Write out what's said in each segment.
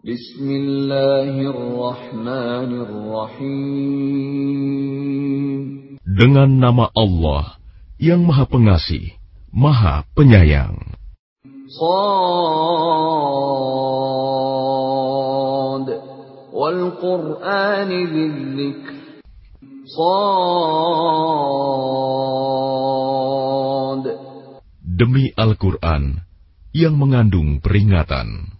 Bismillahirrahmanirrahim. Dengan nama Allah yang Maha Pengasih, Maha Penyayang. Sad wal Qur'an dzikr. Sad Demi Al-Quran yang mengandung peringatan.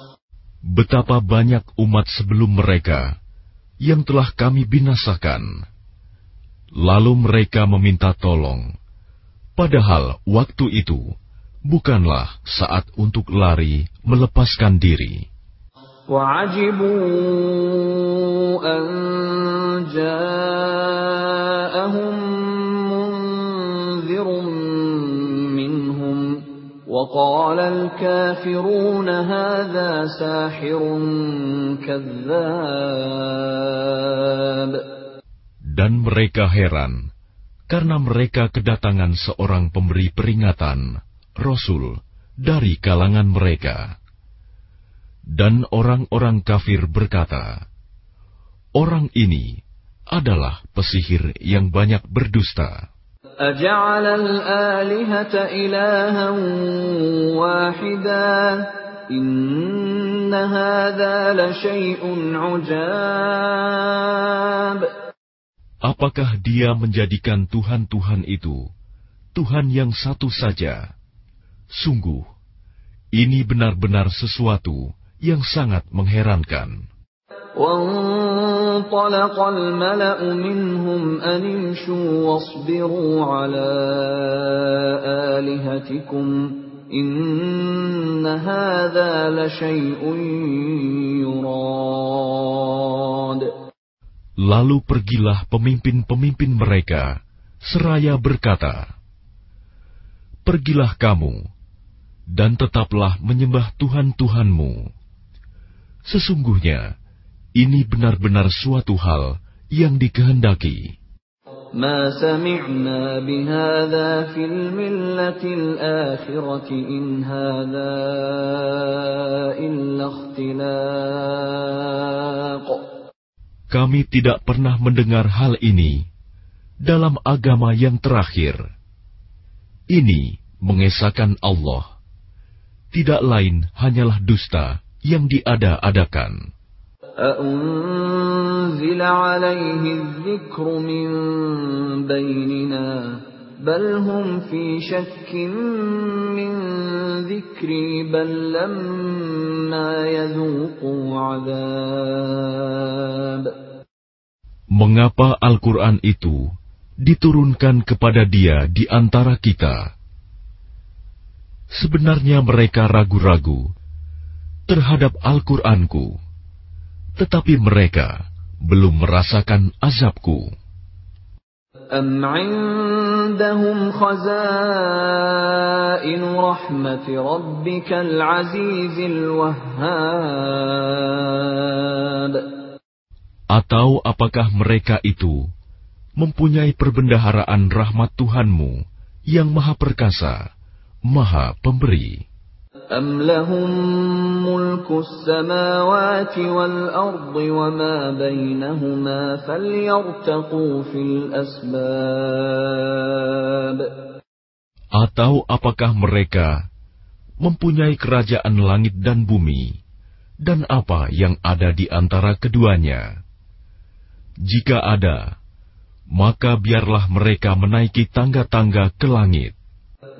Betapa banyak umat sebelum mereka yang telah kami binasakan. Lalu mereka meminta tolong, padahal waktu itu bukanlah saat untuk lari melepaskan diri. وعجبوا أن جاءهم وقال الكافرون هذا ساحر كذاب Dan mereka heran karena mereka kedatangan seorang pemberi peringatan, Rasul, dari kalangan mereka. Dan orang-orang kafir berkata, Orang ini adalah pesihir yang banyak berdusta. أجعل الآلهة إلها واحدا إن هذا لشيء عجاب Apakah dia menjadikan Tuhan-Tuhan itu Tuhan yang satu saja? Sungguh, ini benar-benar sesuatu yang sangat mengherankan. وانطلق الملأ منهم أن امشوا واصبروا على آلهتكم إن هذا لشيء يراد Lalu pergilah pemimpin-pemimpin mereka, seraya berkata, Pergilah kamu, dan tetaplah menyembah Tuhan-Tuhanmu. Sesungguhnya, ini benar-benar suatu hal yang dikehendaki. ما سمعنا بهذا في الملة الآخرة إن هذا إلا اختلاق Kami tidak pernah mendengar hal ini dalam agama yang terakhir. Ini mengesahkan Allah. Tidak lain hanyalah dusta yang diada-adakan. أأنزل عليه الذكر من بيننا بل هم في شك من ذكري بل لما يذوقوا عذاب Mengapa Al-Quran itu diturunkan kepada dia di antara kita? Sebenarnya mereka ragu-ragu terhadap Al-Quranku, tetapi mereka belum merasakan azabku. أم عندهم خزائن رحمة ربك العزيز الوهاب Atau apakah mereka itu mempunyai perbendaharaan rahmat Tuhanmu yang maha perkasa, maha pemberi? أم لهم ملك السماوات والأرض وما بينهما فليرتقوا في الأسباب Atau apakah mereka mempunyai kerajaan langit dan bumi, dan apa yang ada di antara keduanya? Jika ada, maka biarlah mereka menaiki tangga-tangga ke langit.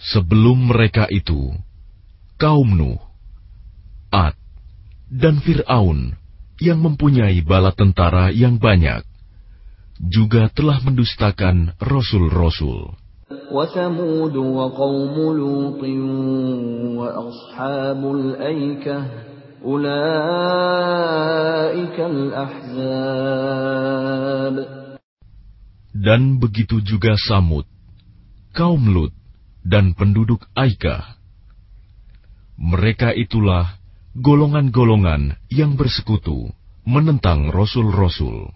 Sebelum mereka itu, kaum Nuh, Ad, dan Fir'aun yang mempunyai bala tentara yang banyak, juga telah mendustakan rasul-rasul. وثمود وقوم لوط وأصحاب الأيكة أولئك الأحزاب Dan begitu juga Samud, kaum Lut, dan penduduk Aika. Mereka itulah golongan-golongan yang bersekutu menentang rasul-rasul.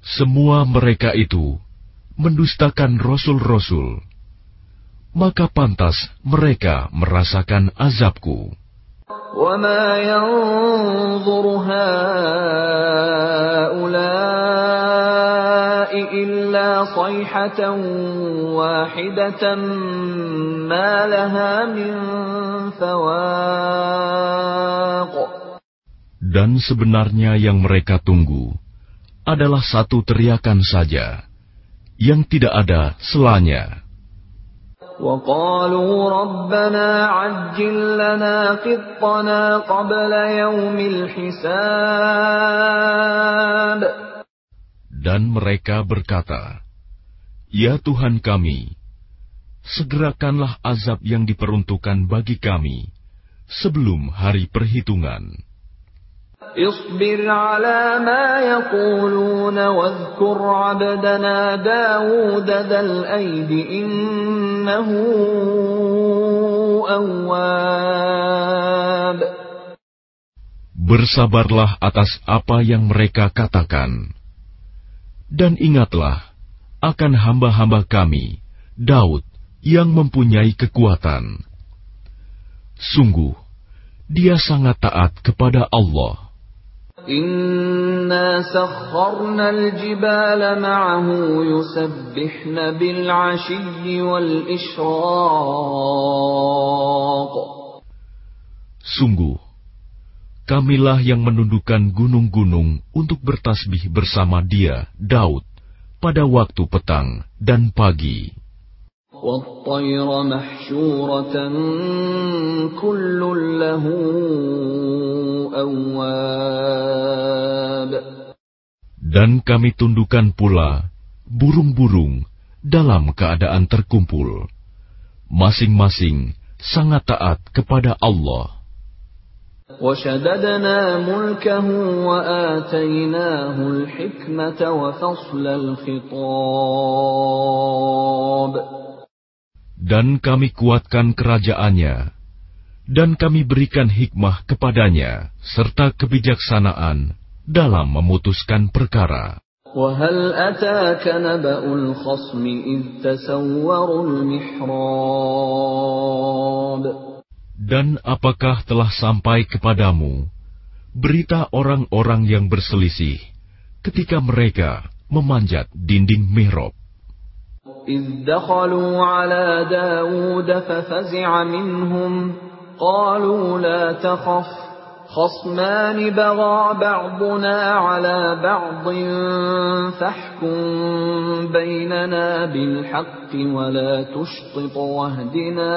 Semua mereka itu mendustakan rasul-rasul. Maka pantas mereka merasakan azabku. وما ينظر هؤلاء إلا صيحة واحدة ما لها من فواق Dan sebenarnya yang mereka tunggu adalah satu teriakan saja, yang tidak ada selanya. وقالوا ربنا عجل لنا قطنا قبل يوم الحساب Dan mereka berkata, Ya Tuhan kami, segerakanlah azab yang diperuntukkan bagi kami sebelum hari perhitungan. اصبر على ما يقولون واذكر عبدنا داود ذا الأيد إنه أواب Bersabarlah atas apa yang mereka katakan. Dan ingatlah akan hamba-hamba kami, Daud, yang mempunyai kekuatan. Sungguh, dia sangat taat kepada Allah. Inna al-jibala bil-ashiyyi. Sungguh, kamilah yang menundukkan gunung-gunung untuk bertasbih bersama dia, Daud, pada waktu petang dan pagi. والطير محشورة كل له أواب Dan kami tundukkan pula burung-burung dalam keadaan terkumpul. Masing-masing sangat taat kepada Allah. وشددنا ملكه وآتيناه الحكمة وفصل الخطاب Dan kami kuatkan kerajaannya, dan kami berikan hikmah kepadanya, serta kebijaksanaan dalam memutuskan perkara. وهل أتاك نبأ الخصم إذ تسوروا المحراب Dan apakah telah sampai kepadamu berita orang-orang yang berselisih ketika mereka memanjat dinding mihrab? إذ دخلوا على داود ففزع منهم قالوا لا تخف خصمان بغى بعضنا على بعض فاحكم بيننا بالحق ولا تشطط واهدنا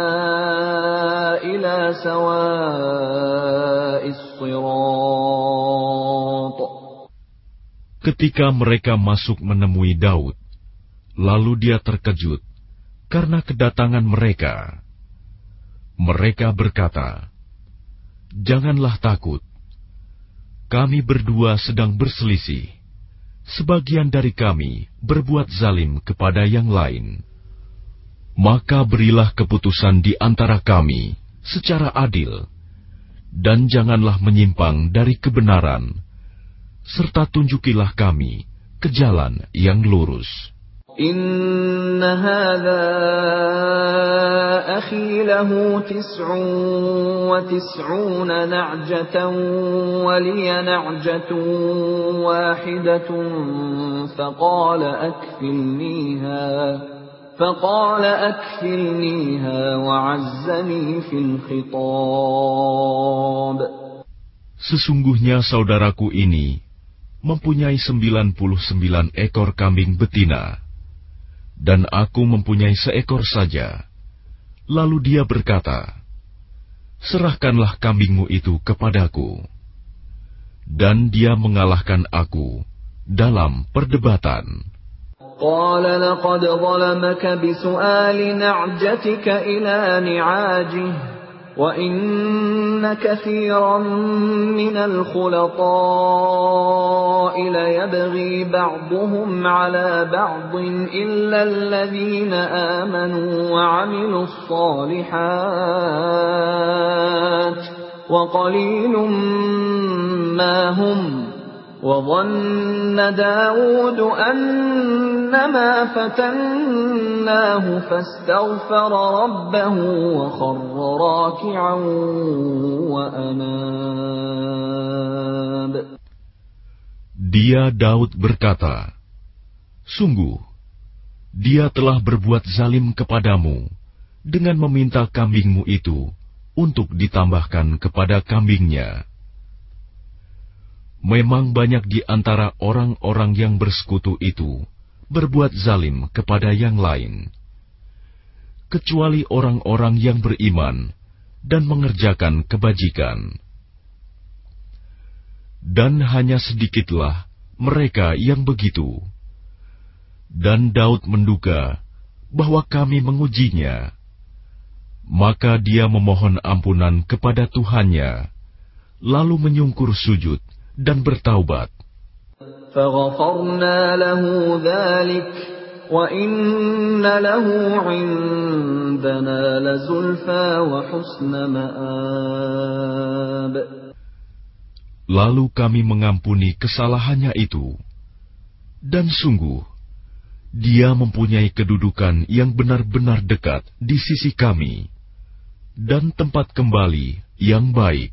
إلى سواء الصراط. Ketika mereka masuk menemui Daud, lalu dia terkejut karena kedatangan mereka. Mereka berkata, "Janganlah takut, kami berdua sedang berselisih. Sebagian dari kami berbuat zalim kepada yang lain. Maka berilah keputusan di antara kami secara adil, dan janganlah menyimpang dari kebenaran, serta tunjukilah kami ke jalan yang lurus." إن هذا أخي له تسع وتسعون نعجة ولي نعجة واحدة فقال أكفلنيها فقال أكفلنيها وعزني في الخطاب Sesungguhnya saudaraku ini mempunyai sembilan puluh sembilan ekor kambing betina, dan aku mempunyai seekor saja. Lalu dia berkata, Serahkanlah kambingmu itu kepadaku. Dan dia mengalahkan aku dalam perdebatan. قال لقد ظلمك بسؤال نعجتك إلى نعاجه وَإِنَّ كَثِيرًا مِنَ الْخُلَطَاءِ لَيَبْغِي بَعْضُهُمْ عَلَى بَعْضٍ إِلَّا الَّذِينَ آمَنُوا وَعَمِلُوا الصَّالِحَاتِ وَقَلِيلٌ مَا هُمْ وظن داود أنما فتناه فاستغفر ربه وخر راكعا وأناب Dia Daud berkata, Sungguh, dia telah berbuat zalim kepadamu dengan meminta kambingmu itu untuk ditambahkan kepada kambingnya Memang banyak di antara orang-orang yang bersekutu itu berbuat zalim kepada yang lain, kecuali orang-orang yang beriman dan mengerjakan kebajikan. Dan hanya sedikitlah mereka yang begitu. Dan Daud menduga bahwa kami mengujinya. Maka dia memohon ampunan kepada Tuhannya, lalu menyungkur sujud dan bertaubat. Lalu kami mengampuni kesalahannya itu. Dan sungguh, dia mempunyai kedudukan yang benar-benar dekat di sisi kami, dan tempat kembali yang baik.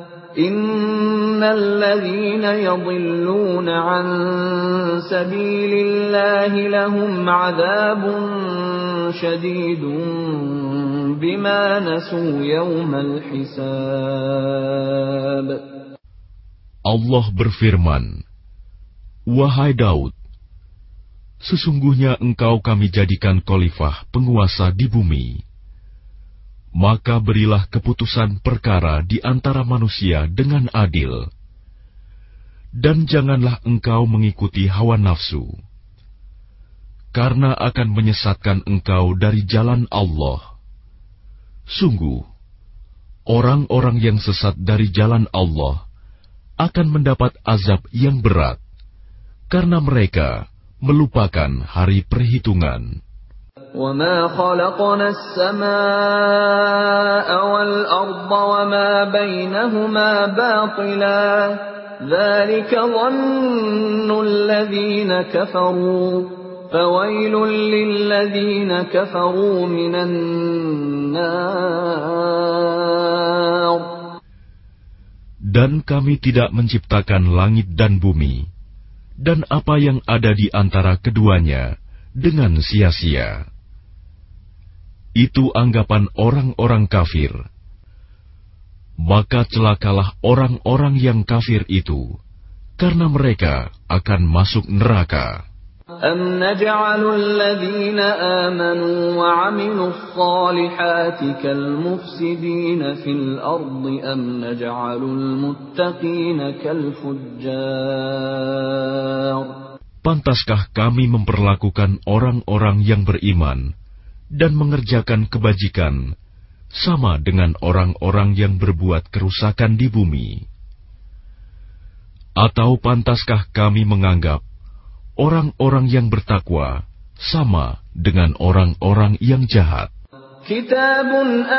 إن الذين يضلون عن سبيل الله لهم عذاب شديد بما نسوا يوم الحساب Allah berfirman, Wahai Daud, sesungguhnya engkau kami jadikan khalifah penguasa di bumi maka berilah keputusan perkara di antara manusia dengan adil, dan janganlah engkau mengikuti hawa nafsu, karena akan menyesatkan engkau dari jalan Allah. Sungguh, orang-orang yang sesat dari jalan Allah akan mendapat azab yang berat, karena mereka melupakan hari perhitungan. وما خلقنا السماء والأرض وما بينهما باطلا ذلك ظن الذين كفروا فويل للذين كفروا من النار Dan kami tidak menciptakan langit dan bumi, dan apa yang ada di antara keduanya dengan sia-sia itu anggapan orang-orang kafir. Maka celakalah orang-orang yang kafir itu, karena mereka akan masuk neraka. أم نجعل الذين آمنوا وعملوا الصالحات كالمفسدين في الأرض أم نجعل المتقين كالفجار Pantaskah kami memperlakukan orang-orang yang beriman dan mengerjakan kebajikan, sama dengan orang-orang yang berbuat kerusakan di bumi. Atau pantaskah kami menganggap orang-orang yang bertakwa sama dengan orang-orang yang jahat? كتاب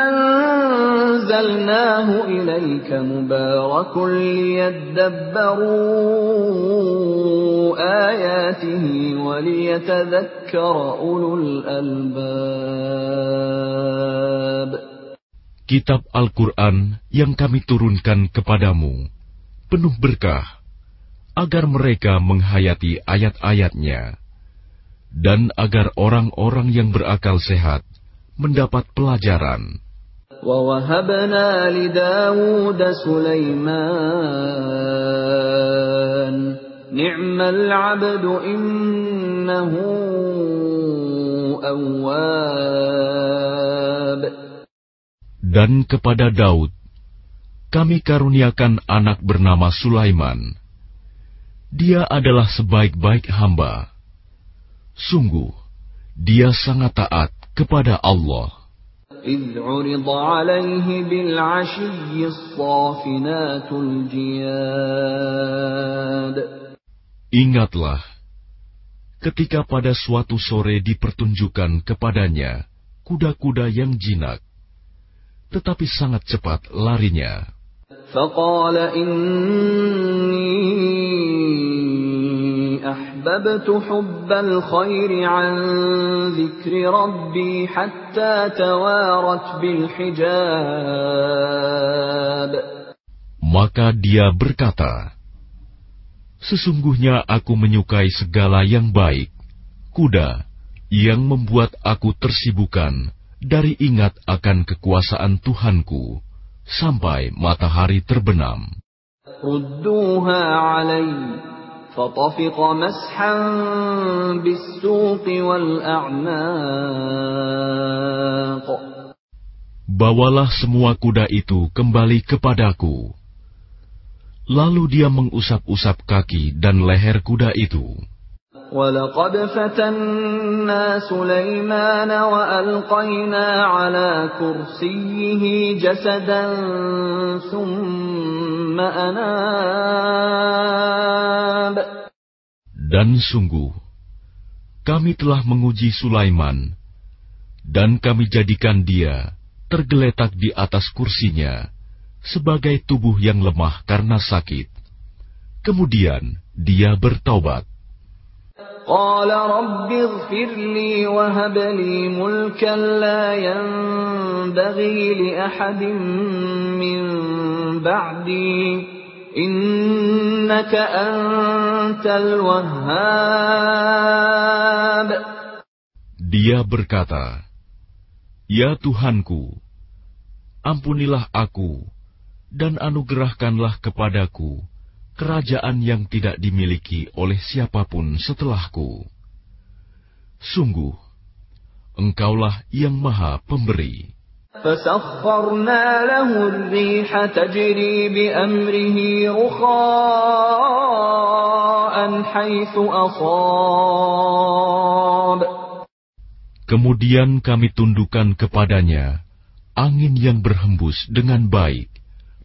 أنزلناه إليك مبارك ليدبروا آياته وليتذكر أولو الألباب Kitab Al-Quran yang kami turunkan kepadamu penuh berkah agar mereka menghayati ayat-ayatnya dan agar orang-orang yang berakal sehat mendapat pelajaran. ووهبنا لداود سليمان نعم العبد إنه أواب Dan kepada Daud, kami karuniakan anak bernama Sulaiman. Dia adalah sebaik-baik hamba. Sungguh, dia sangat taat kepada Allah. Ingatlah, ketika pada suatu sore dipertunjukkan kepadanya kuda-kuda yang jinak, tetapi sangat cepat larinya. فقال أحببت حب الخير عن ذكر ربي حتى توارت بالحجاب Maka dia berkata, Sesungguhnya aku menyukai segala yang baik, kuda yang membuat aku tersibukan dari ingat akan kekuasaan Tuhanku sampai matahari terbenam. Rudduha فطفق مسحا بالسوق والأعناق Bawalah semua kuda itu kembali kepadaku. Lalu dia mengusap-usap kaki dan leher kuda itu. ولقد فتنا سليمان وألقينا على كرسيه جسدا ثم أناب Dan sungguh, kami telah menguji Sulaiman, dan kami jadikan dia tergeletak di atas kursinya sebagai tubuh yang lemah karena sakit. Kemudian dia bertaubat. قال رب اغفر لي وهب لي ملكا لا ينبغي لأحد من بعدي إنك أنت الوهاب Dia berkata, Ya Tuhanku, ampunilah aku dan anugerahkanlah kepadaku kerajaan yang tidak dimiliki oleh siapa pun setelahku. Sungguh, Engkaulah yang Maha Pemberi. Kemudian kami tundukkan kepadanya angin yang berhembus dengan baik,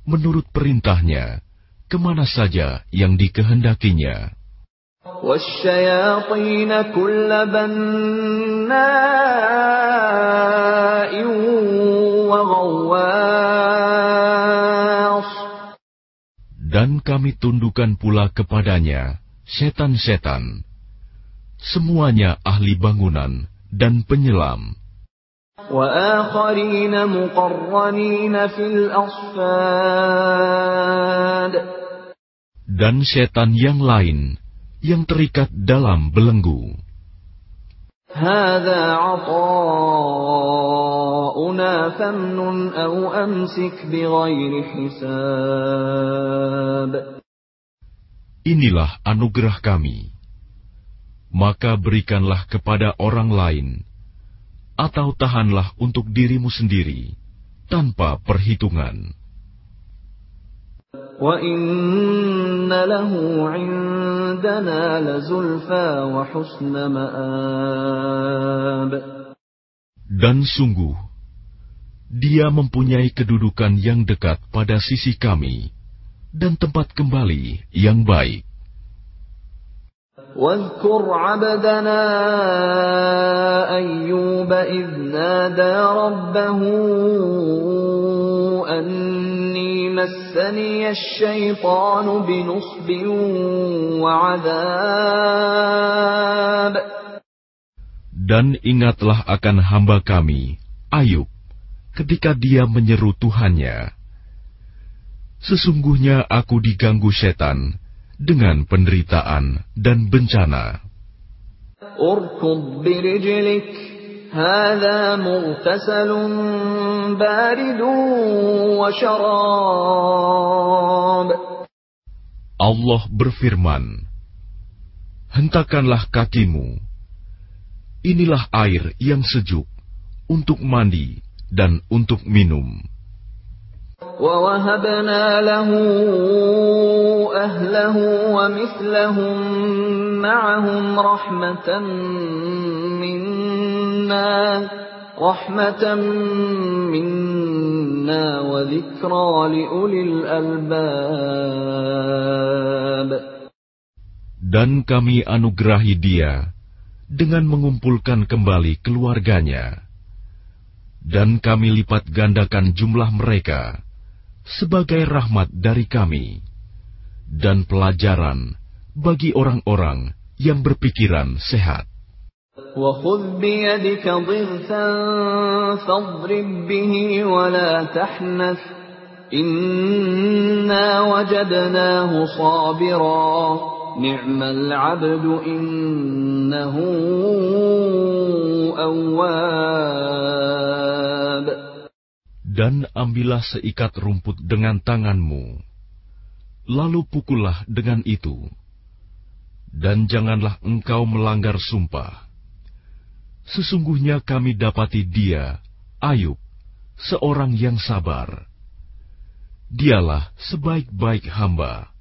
menurut perintahnya, kemana saja yang dikehendakinya. Dan kami tundukkan pula kepadanya setan-setan, semuanya ahli bangunan dan penyelam. وآخرين مقرنين في الأصفاد dan setan yang lain yang terikat dalam belenggu. Inilah anugerah kami. Maka berikanlah kepada orang lain, atau tahanlah untuk dirimu sendiri, tanpa perhitungan. Dan sungguh, dia mempunyai kedudukan yang dekat pada sisi kami, dan tempat kembali yang baik. واذكر عبدنا أيوب إذ نادى ربه أني مسني الشيطان بنصب وعذاب Dan ingatlah akan hamba kami, Ayub, ketika dia menyeru Tuhannya. Sesungguhnya aku diganggu setan dengan penderitaan dan bencana. اركض برجلك هذا مغتسل بارد وشراب Allah berfirman, Hentakanlah kakimu. Inilah air yang sejuk untuk mandi dan untuk minum. ووهبنا له أهله ومثلهم معهم رحمة منا رحمة منا وذكرى لأولي الألباب Dan kami anugerahi dia dengan mengumpulkan kembali keluarganya. Dan kami lipat gandakan jumlah mereka sebagai rahmat dari kami dan pelajaran bagi orang-orang yang berpikiran sehat. وخذ بيدك ضغثا فاضرب به ولا تحنث إنا وجدناه صابرا نعم العبد إنه أواب Dan ambillah seikat rumput dengan tanganmu, lalu pukullah dengan itu, dan janganlah engkau melanggar sumpah. Sesungguhnya kami dapati dia, Ayub, seorang yang sabar. Dialah sebaik-baik hamba.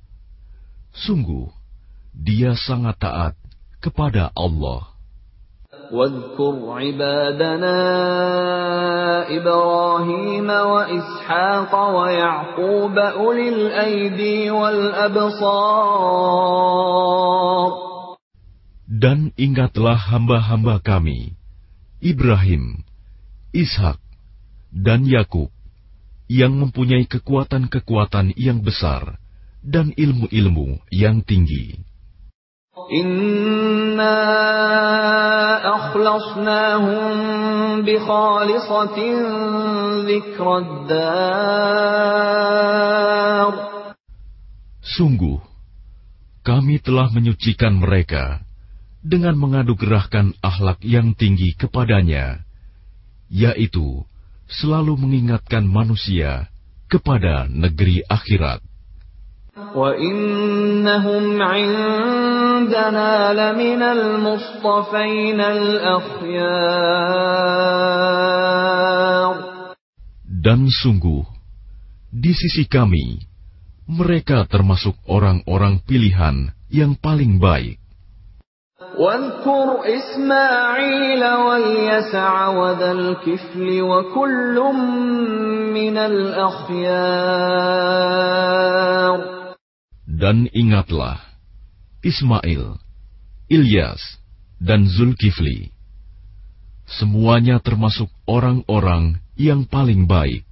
Sungguh, dia sangat taat kepada Allah. واذكر عبادنا إبراهيم وإسحاق ويعقوب أولي الأيدي والأبصار dan ingatlah hamba-hamba kami, Ibrahim, Ishak, dan Yakub, yang mempunyai kekuatan-kekuatan yang besar dan ilmu-ilmu yang tinggi. Sungguh, kami telah menyucikan mereka dengan mengadu gerahkan ahlak yang tinggi kepadanya, yaitu selalu mengingatkan manusia kepada negeri akhirat. Dan sungguh, di sisi kami, mereka termasuk orang-orang pilihan yang paling baik. واذكر إسماعيل واليسع وذا الكفل وكل من الأخيار Dan ingatlah, Ismail, Ilyas, dan Zulkifli. Semuanya termasuk orang-orang yang paling baik.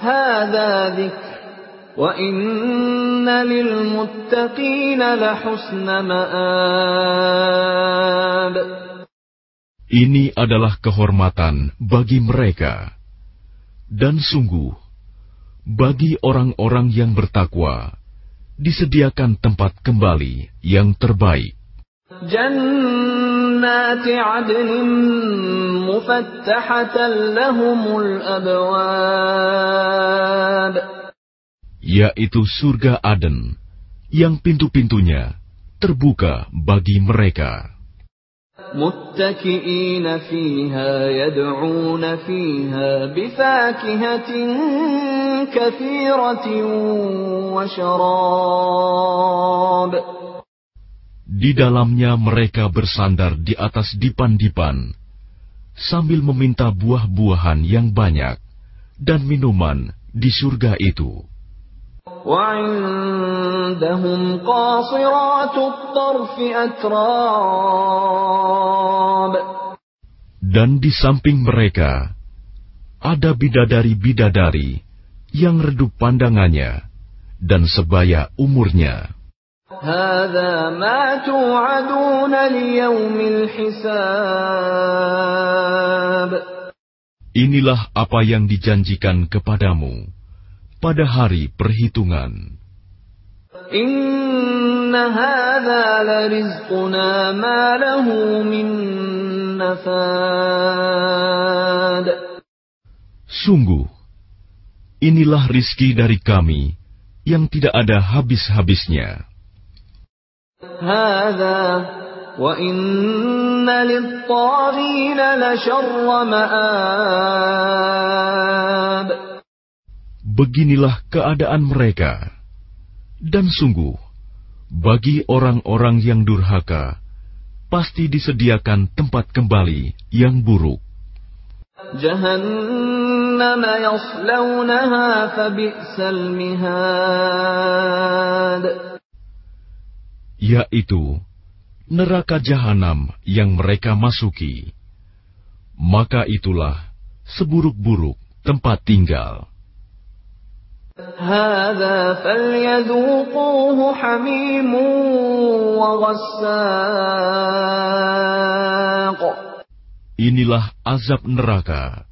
هذا ذكر Ini adalah kehormatan bagi mereka. Dan sungguh, bagi orang-orang yang bertakwa, disediakan tempat kembali yang terbaik. جنات عدن مفتحة لهم الأبواب Yaitu surga Aden, yang pintu-pintunya terbuka bagi mereka. متكئين فيها يدعون فيها بفاكهة كثيرة وشراب Di dalamnya mereka bersandar di atas dipan-dipan, sambil meminta buah-buahan yang banyak dan minuman di surga itu. وعندهم قاصرات الطرف أتراب Dan di samping mereka ada bidadari-bidadari yang redup pandangannya dan sebaya umurnya. هذا ما توعدون ليوم الحساب Inilah apa yang dijanjikan kepadamu pada hari perhitungan. Sungguh, inilah rizki dari kami yang tidak ada habis-habisnya beginilah keadaan mereka. Dan sungguh, bagi orang-orang yang durhaka, pasti disediakan tempat kembali yang buruk. Yaitu neraka jahanam yang mereka masuki. Maka itulah seburuk-buruk tempat tinggal. هذا فليذوقوه حميم وغساق Inilah azab neraka.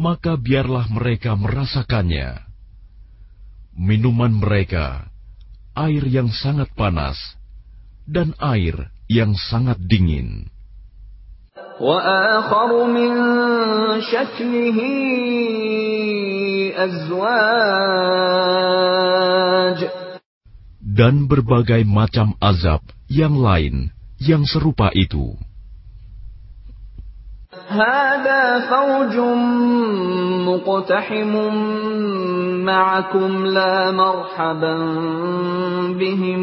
Maka biarlah mereka merasakannya. Minuman mereka, air yang sangat panas, dan air yang sangat dingin. وآخر من شكله أزواج Dan berbagai macam azab yang lain yang serupa itu. هذا فوج مقتحم معكم لا مرحبا بهم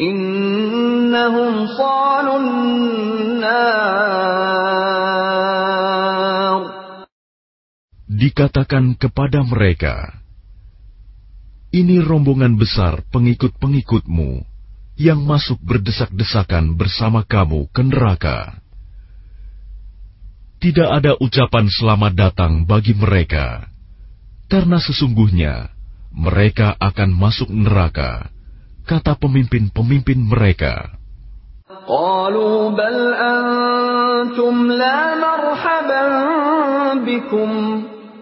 إنهم صالوا النار Dikatakan kepada mereka, ini rombongan besar pengikut-pengikutmu yang masuk berdesak-desakan bersama kamu ke neraka. Tidak ada ucapan selamat datang bagi mereka, karena sesungguhnya mereka akan masuk neraka kata pemimpin-pemimpin mereka. قالوا بل أنتم لا مرحبا بكم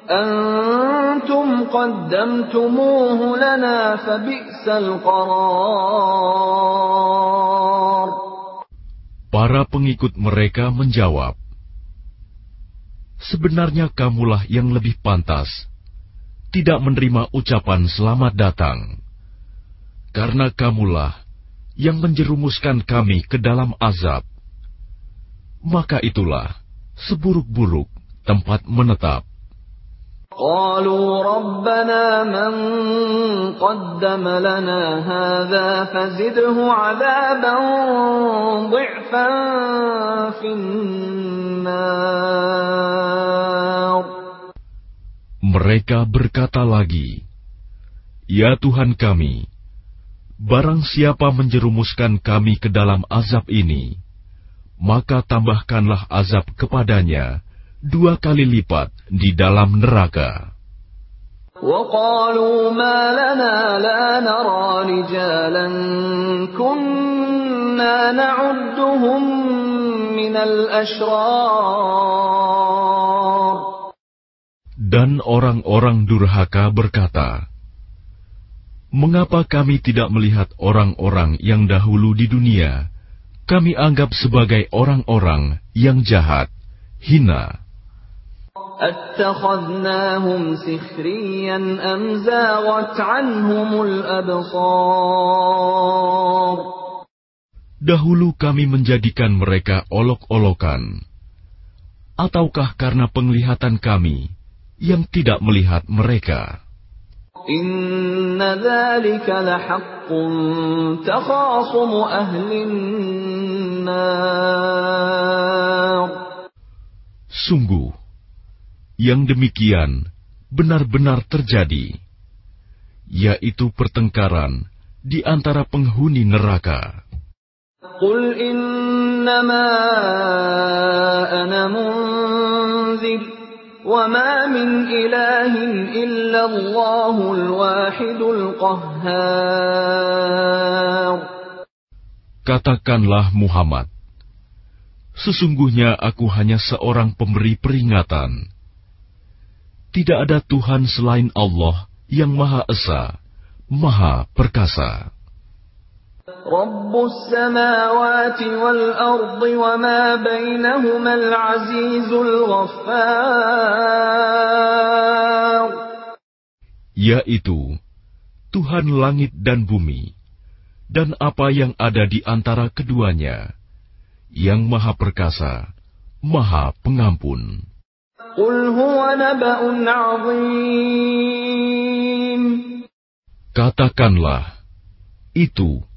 أنتم قدمتموه لنا فبئس القرار Para pengikut mereka menjawab, Sebenarnya kamulah yang lebih pantas, tidak menerima ucapan selamat datang. Karena kamulah yang menjerumuskan kami ke dalam azab. Maka itulah seburuk-buruk tempat menetap. قالوا ربنا من قدم لنا هذا فزده عذابا ضعفا في النار Mereka berkata lagi, Ya Tuhan kami, barang siapa menjerumuskan kami ke dalam azab ini, maka tambahkanlah azab kepadanya dua kali lipat di dalam neraka. وقالوا ما لنا لا نرى رجالا كنا نعدهم من الأشرار Dan orang-orang durhaka berkata, Mengapa kami tidak melihat orang-orang yang dahulu di dunia? Kami anggap sebagai orang-orang yang jahat, hina. Dahulu kami menjadikan mereka olok-olokan. Ataukah karena penglihatan kami yang tidak melihat mereka? Inna dhalika lahaqqun takhasumu nar. Sungguh, yang demikian benar-benar terjadi, yaitu pertengkaran di antara penghuni neraka. Qul innama ana munzir وما من إله إلا الله الواحد القهار Katakanlah Muhammad, sesungguhnya aku hanya seorang pemberi peringatan. Tidak ada Tuhan selain Allah yang Maha Esa, Maha Perkasa. Rabbus samawati. Yaitu Tuhan langit dan bumi dan apa yang ada di antara keduanya yang maha perkasa, maha pengampun. Katakanlah, itu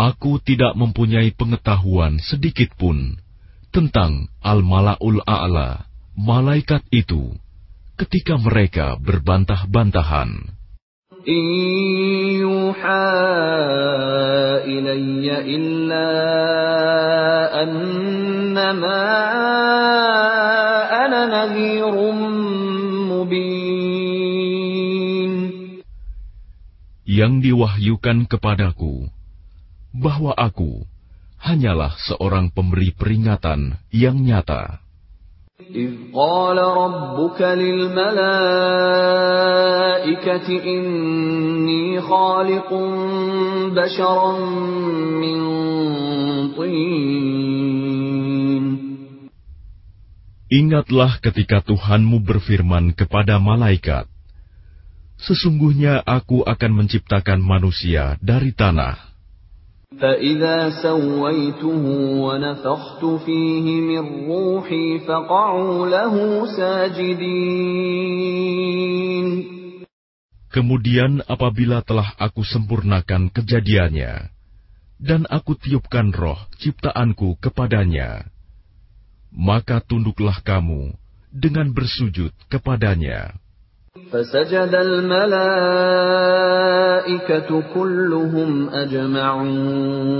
Aku tidak mempunyai pengetahuan sedikit pun tentang Al-Malaul A'la, malaikat itu, ketika mereka berbantah-bantahan. Yang diwahyukan kepadaku, bahwa aku hanyalah seorang pemberi peringatan yang nyata. إذ قال ربك للملائكة إني خالق بشرا من طين Ingatlah ketika Tuhanmu berfirman kepada malaikat, Sesungguhnya aku akan menciptakan manusia dari tanah. فإذا سويته ونفخت فيه من روحي فقعوا له ساجدين Kemudian apabila telah aku sempurnakan kejadiannya, dan aku tiupkan roh ciptaanku kepadanya, maka tunduklah kamu dengan bersujud kepadanya. فسجد الملائكة كلهم أجمعون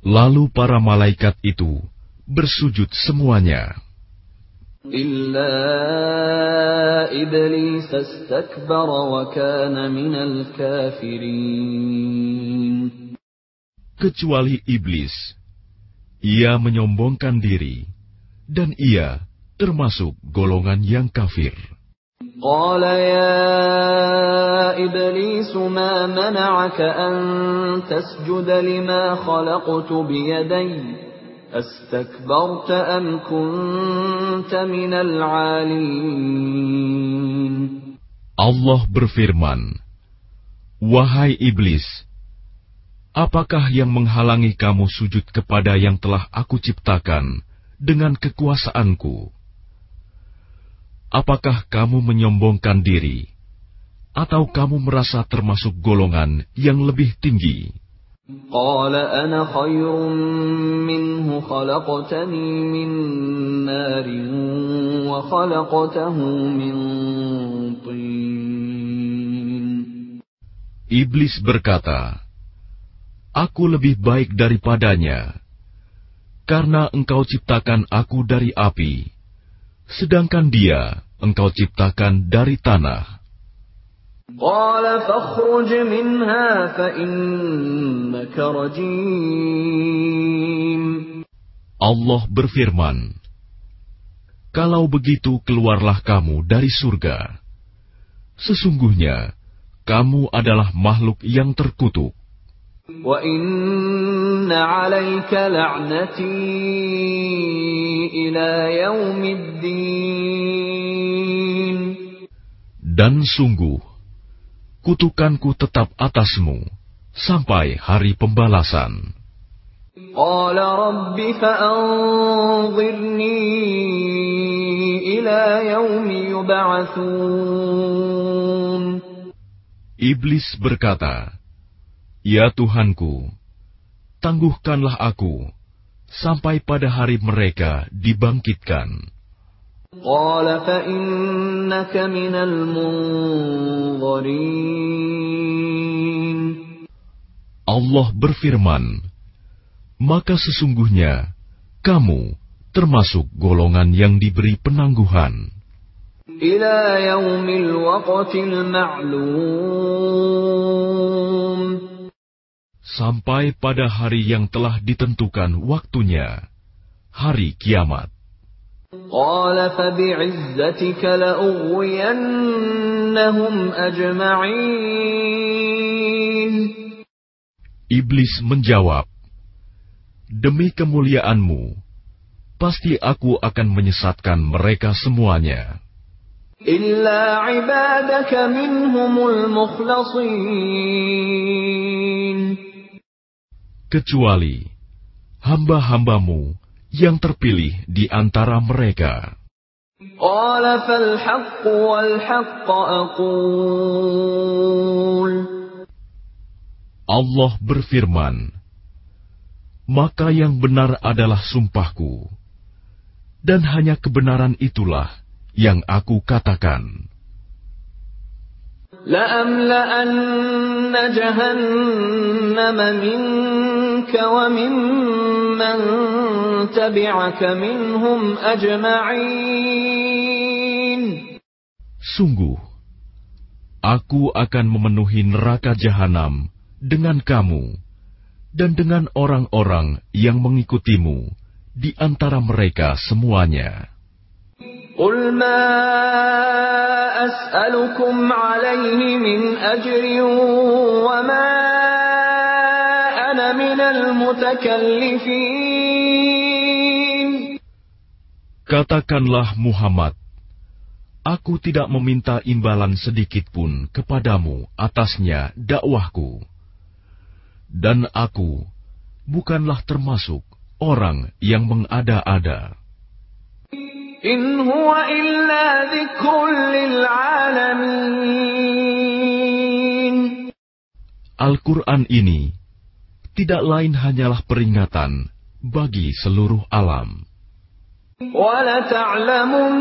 Lalu para malaikat itu bersujud semuanya, إلا إبليس استكبر وكان من الكافرين kecuali iblis. Ia menyombongkan diri, dan ia termasuk golongan yang kafir. قال يا إبليس ما منعك أن تسجد لما خلقت بيدي أستكبرت أم كنت من العالين Allah berfirman, Wahai iblis, apakah yang menghalangi kamu sujud kepada yang telah aku ciptakan dengan kekuasaanku? Apakah kamu menyombongkan diri, atau kamu merasa termasuk golongan yang lebih tinggi? قال أنا خير منه خلقتني من نار وخلقته من طين Iblis berkata, Aku lebih baik daripadanya, karena engkau ciptakan aku dari api, sedangkan dia engkau ciptakan dari tanah. قال فاخرج منها فإنك رجيم Allah berfirman, Kalau begitu keluarlah kamu dari surga. Sesungguhnya, kamu adalah makhluk yang terkutuk. وإن عليك لعنتي إلى يوم الدين Dan sungguh, kutukanku tetap atasmu sampai hari pembalasan. قال رب فأنظرني إلى يوم يبعثون Iblis berkata, Ya Tuhanku, tangguhkanlah aku sampai pada hari mereka dibangkitkan. قال فإنك من المنظرين Allah berfirman, maka sesungguhnya kamu termasuk golongan yang diberi penangguhan. إلى يوم الوقت المعلوم Sampai pada hari yang telah ditentukan waktunya, hari kiamat. قال فبعزتك لأغوينهم أجمعين Iblis menjawab, Demi kemuliaanmu, pasti aku akan menyesatkan mereka semuanya. إلا عبادك منهم المخلصين Kecuali hamba-hambamu yang terpilih di antara mereka. Allah berfirman, "Maka yang benar adalah sumpahku, dan hanya kebenaran itulah yang Aku katakan." لأملأن جهنم منك وممن تبعك منهم أجمعين Sungguh, aku akan memenuhi neraka jahanam dengan kamu dan dengan orang-orang yang mengikutimu di antara mereka semuanya. قل ما أسألكم عليه من أجر وما أنا من المتكلفين Katakanlah Muhammad, aku tidak meminta imbalan sedikit pun kepadamu atasnya dakwahku. Dan aku bukanlah termasuk orang yang mengada-ada. إن هو إلا ذكر للعالمين Al-Quran ini tidak lain hanyalah peringatan bagi seluruh alam. ولتعلمن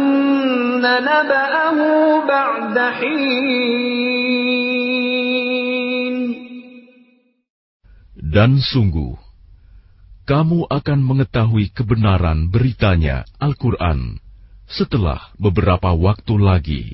نبأه بعد حين Dan sungguh, kamu akan mengetahui kebenaran beritanya Al-Quran setelah beberapa waktu lagi.